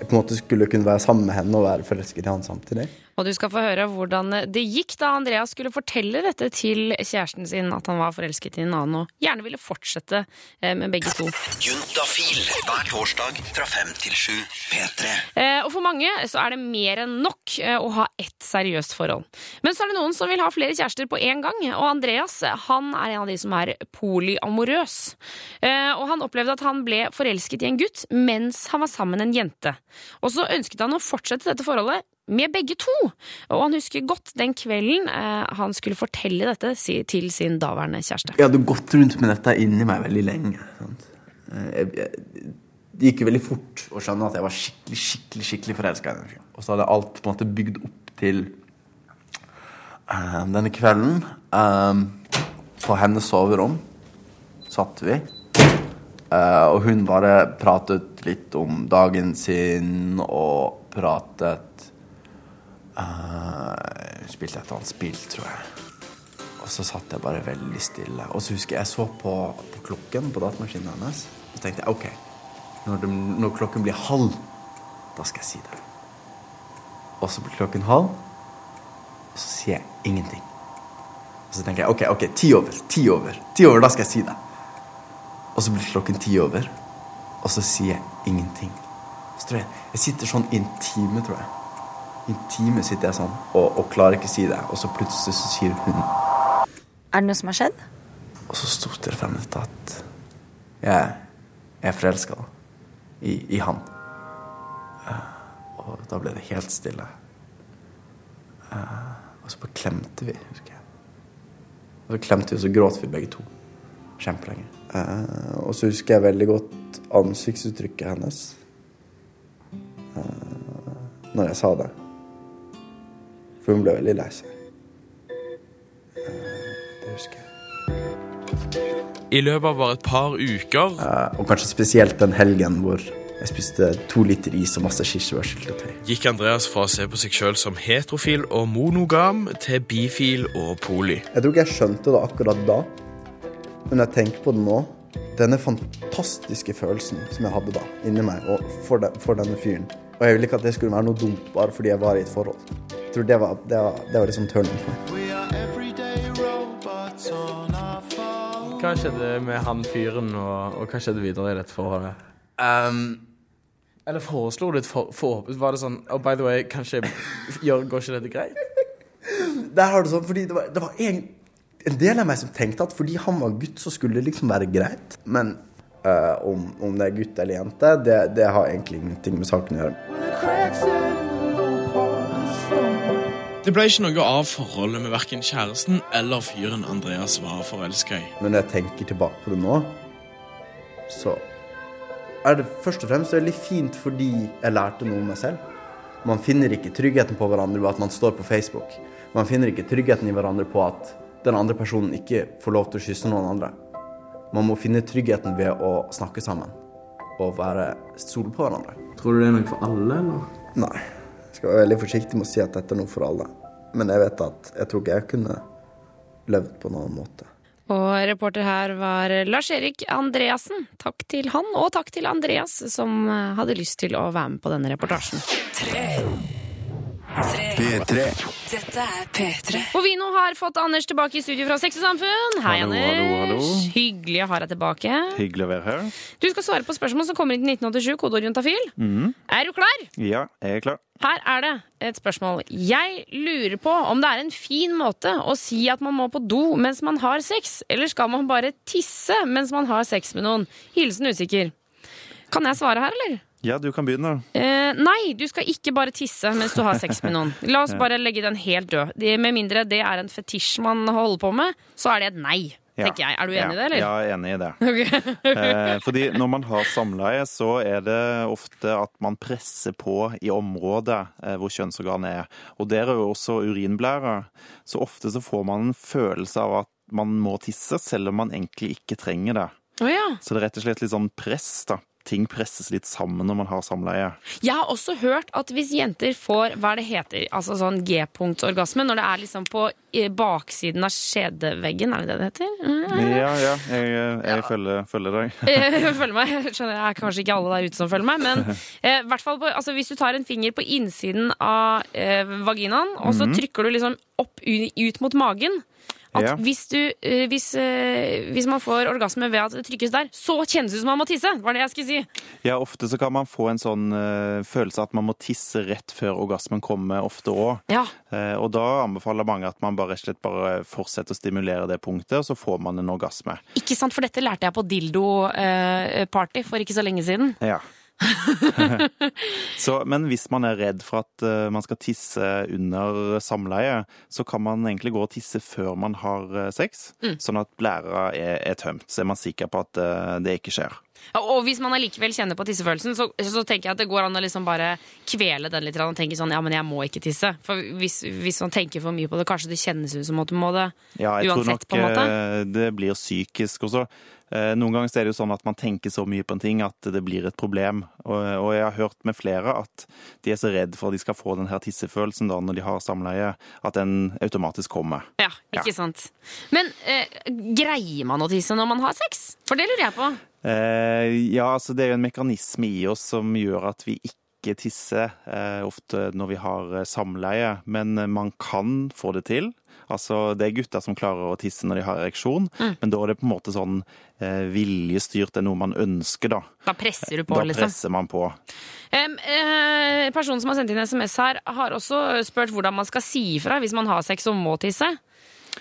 jeg på en måte skulle kunne være sammen med henne og være forelsket i han samtidig. Og du skal få høre hvordan det gikk da Andreas skulle fortelle dette til kjæresten sin, at han var forelsket i en annen og gjerne ville fortsette eh, med begge to. Juntafil hver torsdag fra fem til sju. P3. Eh, Og for mange så er det mer enn nok eh, å ha ett seriøst forhold. Men så er det noen som vil ha flere kjærester på én gang, og Andreas han er en av de som er polyamorøs. Og han opplevde at han ble forelsket i en gutt mens han var sammen med en jente. Og så ønsket han å fortsette dette forholdet med begge to. Og han husker godt den kvelden eh, han skulle fortelle dette si- til sin daværende kjæreste. Jeg hadde gått rundt med dette inni meg veldig lenge. Sant? Eh, Jeg, jeg, det gikk jo veldig fort å skjønne at jeg var skikkelig skikkelig, skikkelig forelska. Og så hadde alt på en måte bygd opp til eh, denne kvelden. eh, på hennes soverom satt vi. Uh, og hun bare pratet litt om dagen sin og pratet Hun spilte et annet spill, tror jeg. Og så satt jeg bare veldig stille. Og så husker jeg jeg så på, på klokken på datamaskinen hennes. Og så tenkte jeg OK, når, de, når klokken blir halv, da skal jeg si det. Og så blir klokken halv, og så sier jeg ingenting. Og så tenker jeg OK, ok, ti over, ti over, ti over, da skal jeg si det. Og så blir klokken ti over, og så sier jeg ingenting. Så tror jeg, jeg sitter sånn i en time, tror jeg. I en time sitter jeg sånn og, og klarer ikke å si det. Og så plutselig så sier hun Er det noe som har skjedd? Og så sto det frem minutter at jeg, er forelska i, i han. Eh, og da ble det helt stille. Eh, og så bare klemte vi, husker jeg. Og så klemte vi, og så gråt vi begge to. Kjempelenge. Eh, og så husker jeg veldig godt ansiktsuttrykket hennes når jeg sa det. For hun ble veldig lei seg. Eh, det husker jeg. I løpet av bare et par uker Eh, og kanskje spesielt den helgen hvor jeg spiste to liter is og masse kirsebærsyltetøy. gikk Andreas fra å se på seg sjøl som heterofil og monogam til bifil og poli. Jeg tror ikke jeg skjønte det akkurat da, men jeg tenker på det nå. Denne fantastiske følelsen som jeg hadde da, inni meg, og for, de, for denne fyren. Og jeg ville ikke at det skulle være noe dumt bare fordi jeg var i et forhold. Jeg tror det var, det var, det var liksom turning for meg. Hva skjedde med han fyren, og, og hva skjedde videre i dette forholdet? Eller foreslo du et for, for Var det sånn Oh, by the way, kanskje gjør, går ikke dette greit? Der har du sånn, fordi det var, det var en, en del av meg som tenkte at fordi han var gutt, så skulle det liksom være greit. Men uh, om, om det er gutt eller jente, det, det har egentlig ingenting med saken å gjøre. Det ble ikke noe av forholdet med verken kjæresten eller fyren Andreas var forelska i. Men når jeg tenker tilbake på det nå, så er det først og fremst veldig fint fordi jeg lærte noe om meg selv. Man finner ikke tryggheten på hverandre ved at man står på Facebook. Man finner ikke tryggheten i hverandre på at den andre personen ikke får lov til å kysse noen andre. Man må finne tryggheten ved å snakke sammen og være stole på hverandre. Tror du det er noe for alle, eller? Nei. Jeg skal være veldig forsiktig med å si at dette er noe for alle. Men jeg vet at jeg tror ikke jeg kunne levd på en annen måte. Og reporter her var Lars-Erik Andreassen. Takk til han, og takk til Andreas, som eh, hadde lyst til å være med på denne reportasjen. P3. Dette er P3. Og vi nå har fått Anders tilbake i studio fra Sex og Samfunn. Hei, Hallo, Anders. hallo, hallo. Hyggelig å ha deg tilbake. Hyggelig å være her. Du skal svare på spørsmål som kommer inn til 1987, kodeord juntafil. Mhm. Er du klar? Ja, jeg er klar. Her er det et spørsmål. Jeg lurer på om det er en fin måte å si at man må på do mens man har sex, eller skal man bare tisse mens man har sex med noen? Hilsen usikker. Kan jeg svare her, eller? Ja, du kan begynne. Eh, nei, du skal ikke bare tisse mens du har sex med noen. La oss bare legge den helt død. Det- Med mindre det er en fetisj man holder på med, så er det et nei, Ja. tenker jeg. Er du enig i det, eller? Ja, jeg er enig i det. Okay. Eh, fordi når man har samleie, så er det ofte at man presser på i området eh, hvor kjønnsorganet er. Og der er jo også urinblæra. Så ofte så får man en følelse av at man må tisse, selv om man egentlig ikke trenger det. Oh, ja. Så det er rett og slett litt sånn press, da. Ting presses litt sammen når man har samleie. Jeg har også hørt at hvis jenter får hva det heter, altså sånn G-punktsorgasme, når det er liksom på baksiden av skjedeveggen, er det det det heter? Mm. Ja, ja, jeg, jeg følger, følger deg. Følger meg. Skjønner, jeg er kanskje ikke alle der ute som følger meg, men eh, hvert fall altså, hvis du tar en finger på innsiden av eh, vaginaen, og så Mhm. trykker du liksom opp ut mot magen at Ja. hvis, du, eh, hvis, eh, hvis man får orgasme ved at det trykkes der, så kjennes det ut som man må tisse! Var det jeg skulle si. Ja, ofte så kan man få en sånn uh, følelse at man må tisse rett før orgasmen kommer, ofte òg. Ja. og da anbefaler mange at man bare, rett og slett bare fortsetter å stimulere det punktet, og så får man en orgasme. Ikke sant, for dette lærte jeg på dildo-party for ikke så lenge siden. Ja. så, men hvis man er redd for at eh, man skal tisse under samleie, så kan man egentlig gå og tisse før man har eh, sex, Mm. sånn at blæra er, er tømt. Så er man sikker på at eh, det ikke skjer. Ja, Og hvis man allikevel kjenner på tissefølelsen, så, så tenker jeg at det går an å liksom bare kvele den litt og tenke sånn ja, men jeg må ikke tisse. For hvis, hvis man tenker for mye på det, kanskje det kjennes ut som at du må det Ja, jeg uansett, tror nok det blir psykisk også. Eh, Noen ganger er det jo sånn at man tenker så mye på en ting at det blir et problem. Og, jeg har hørt med flere at de er så redd for at de skal få den her tissefølelsen da når de har samleie, at den automatisk kommer. Ja, ikke sant. Men eh, greier man å tisse når man har sex? For det lurer jeg på. Eh, ja, altså det er jo en mekanisme i oss som gjør at vi ikke tisse eh, ofte når vi har eh, samleie, men man kan få det til. Altså, Det er gutter som klarer å tisse når de har ereksjon, Mm. men da er det på en måte sånn eh, viljestyrt, det er noe man ønsker, da. Da presser du på, da liksom. presser man på. Um, eh, personen som har sendt inn SMS her, har også spurt hvordan man skal si ifra hvis man har sex og må tisse.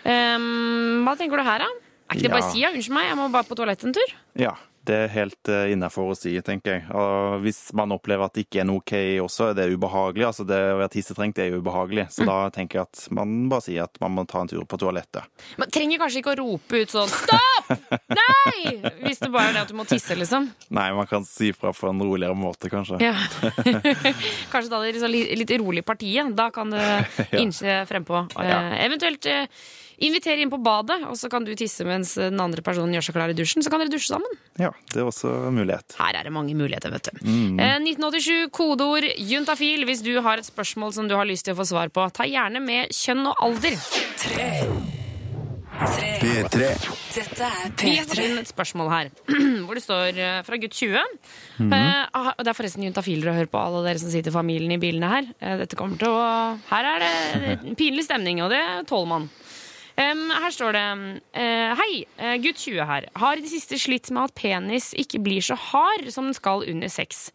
Um, hva tenker du her, da? Er ikke det bare å si ja, unnskyld meg, jeg må bare på toalettet en tur? Ja. Det er helt uh, innafor å si, tenker jeg. Og hvis man opplever at det ikke er noe OK også, det er ubehagelig. Altså det å være tissetrengt er jo ubehagelig. Så da tenker jeg at man bare sier at man må ta en tur på toalettet. Man trenger kanskje ikke å rope ut sånn 'stopp! Nei!' Hvis det bare er det at du må tisse, liksom. Nei, man kan si fra på en roligere måte, kanskje. Ja. kanskje da det er liksom litt rolig i partiet. Da kan du innse frempå. Eh, Ja. Eventuelt eh, invitere inn på badet, og så kan du tisse mens den andre personen gjør seg klar i dusjen. Så kan dere dusje sammen. Ja, det er også en mulighet. Her er det mange muligheter, vet du. Mm. Eh, 1987, kodeord juntafil hvis du har et spørsmål som du har lyst til å få svar på. Ta gjerne med kjønn og alder. P3. Dette er Vi har fått P3. inn et spørsmål her, hvor det står eh, fra gutt 20. Mhm. Eh, ah, det er forresten juntafiler å høre på, alle dere som sitter i familien i bilene her. Eh, dette kommer til å Her er det pinlig stemning, og det tåler man. Em, her står det uh, Hei, eh, gutt 20 her. Har i det siste slitt med at penis ikke blir så hard som den skal under sex.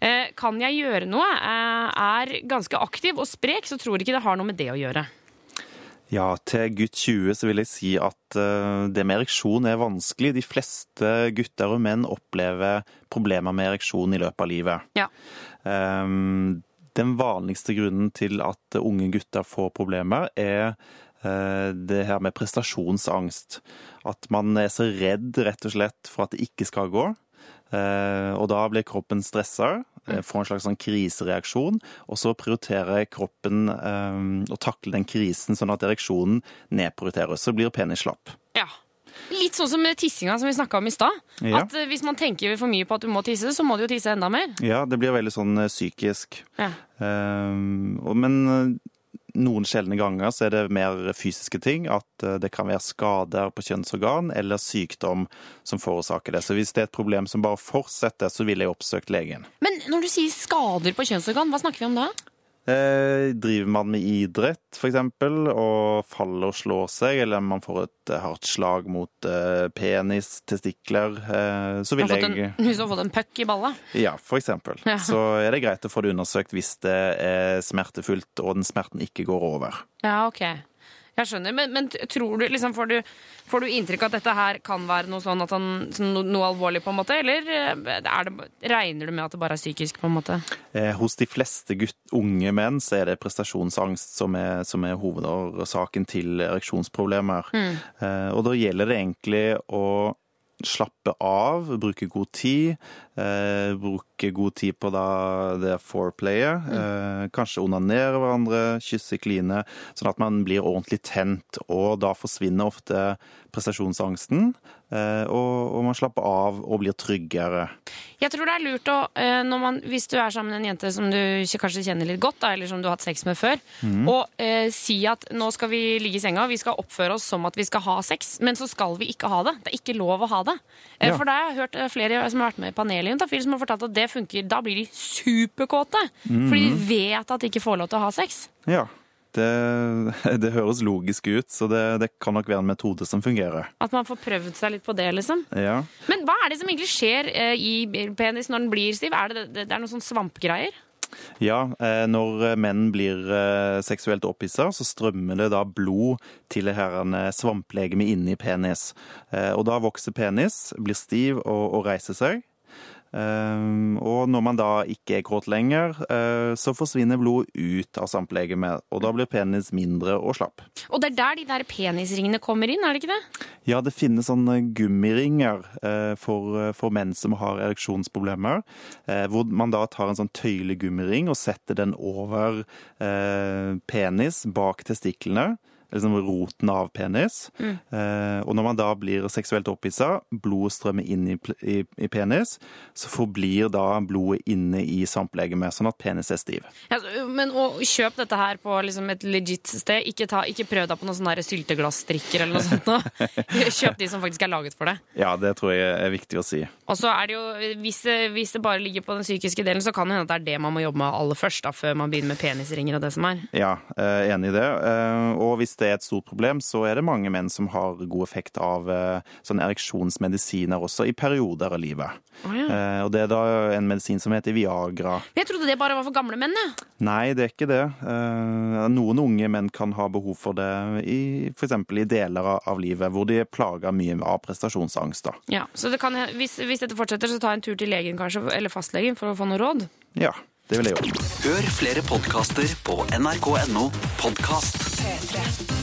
Uh, kan jeg gjøre noe? Uh, er ganske aktiv og sprek, så tror ikke det har noe med det å gjøre. Ja, til gutt 20 så vil jeg si at det med ereksjon er vanskelig. De fleste gutter og menn opplever problemer med ereksjon i løpet av livet. Ja. Um, den vanligste grunnen til at unge gutter får problemer, er det her med prestasjonsangst. At man er så redd rett og slett for at det ikke skal gå. Eh, og da blir kroppen stressa, eh, får en slags sånn krisereaksjon, og så prioriterer kroppen eh, å takle den krisen, sånn at ereksjonen nedprioriteres. Så blir penis slapp. Ja. Litt sånn som tissinga som vi snakka om i stad. Ja. At eh, hvis man tenker for mye på at du må tisse, så må du jo tisse enda mer. Ja, det blir veldig sånn eh, psykisk. Ja. Um, og- men eh, noen sjeldne ganger så er det mer fysiske ting. At eh, det kan være skader på kjønnsorgan eller sykdom som forårsaker det. Så hvis det er et problem som bare fortsetter, så ville jeg oppsøkt legen. Men når du sier skader på kjønnsorgan, hva snakker vi om da? Eh, driver man med idrett, f.eks., og faller og slår seg, eller man får et eh, hardt slag mot eh, penis, testikler, eh, så vil en, jeg hvis du har fått en puck i balla? Ja, for eksempel. Ja. Så er det greit å få det undersøkt hvis det er smertefullt og den smerten ikke går over. Ja, ok. Jeg skjønner, men, men tror du, liksom, får, du, får du inntrykk av at dette her kan være noe sånn at han, sånn no, noe alvorlig, på en måte? Eller eh, det, regner du med at det bare er psykisk, på en måte? Eh, hos de fleste gutt, unge menn så er det prestasjonsangst som er, som er hovedårsaken til ereksjonsproblemer. Mm. Eh, og da gjelder det egentlig å slappe av, bruke god tid. Eh, bruke god tid på da det foreplayet. Eh, kanskje onanere hverandre, kysse, kline. Sånn at man blir ordentlig tent. Og da forsvinner ofte prestasjonsangsten. Eh, og, og man slapper av og blir tryggere. Jeg tror det er lurt å, eh, man, hvis du er sammen med en jente som du kanskje kjenner litt godt, da, eller som du har hatt sex med før, mm. og eh, si at nå skal vi ligge i senga, vi skal oppføre oss som at vi skal ha sex, men så skal vi ikke ha det. Det er ikke lov å ha det. Eh, Ja. For da har jeg hørt flere som har vært med i panelet i Juntafil, som har fortalt at det funker. Da blir de superkåte. mm. Fordi de vet at de ikke får lov til å ha sex. Ja, det, det høres logisk ut, så det, det kan nok være en metode som fungerer. At man får prøvd seg litt på det, liksom. Ja. Men hva er det som egentlig skjer eh, i penis når den blir stiv? Er det, det, er noen sånn svampgreier? Ja, eh, når menn blir eh, seksuelt opphissa, så strømmer det da blod til det her eh, svamplegemet inni penis. Eh, Og da vokser penis, blir stiv og, og reiser seg. Eh, Og når man da ikke er kåt lenger, eh, så forsvinner blodet ut av samplegemet, og da blir penis mindre og slapp. Og det er der de der penisringene kommer inn, er det ikke det? Ja, det finnes sånne gummiringer eh, for, for menn som har ereksjonsproblemer, hvor man da tar en sånn tøyelig gummiring og setter den over penis bak testiklene. Liksom roten av penis. Mm. Eh, og når man da blir seksuelt opphissa, blodet strømmer inn i, i, i penis, så forblir da blodet inne i svamplegemet, sånn at penis er stiv. Ja, men og, kjøp dette her på liksom et legit sted. Ikke, ta, ikke prøv deg på noen sånne der eller noe sånt. nå. Kjøp de som faktisk er laget for det. Ja, det tror jeg er viktig å si. Og så er det jo, hvis hvis det bare ligger på den psykiske delen, så kan det hende at det er det man må jobbe med aller først, da, før man begynner med penisringer og det som er. Ja, eh, enig i det. Eh, Og hvis det er et stort problem, så er det mange menn som har god effekt av sånn ereksjonsmedisiner også i perioder av livet. Oh, ja. Eh, og det er da en medisin som heter Viagra. Jeg trodde det bare var for gamle menn. jeg. Nei, det er ikke det. Eh, Noen unge menn kan ha behov for det i f.eks. i deler av- livet hvor de er plaga mye av prestasjonsangst. da. Ja, så det kan, hvis, hvis dette fortsetter, så ta en tur til legen kanskje, eller fastlegen for å få noe råd. Ja, det vil jeg gjøre. Hør flere podkaster på nrk.no podkast. P3.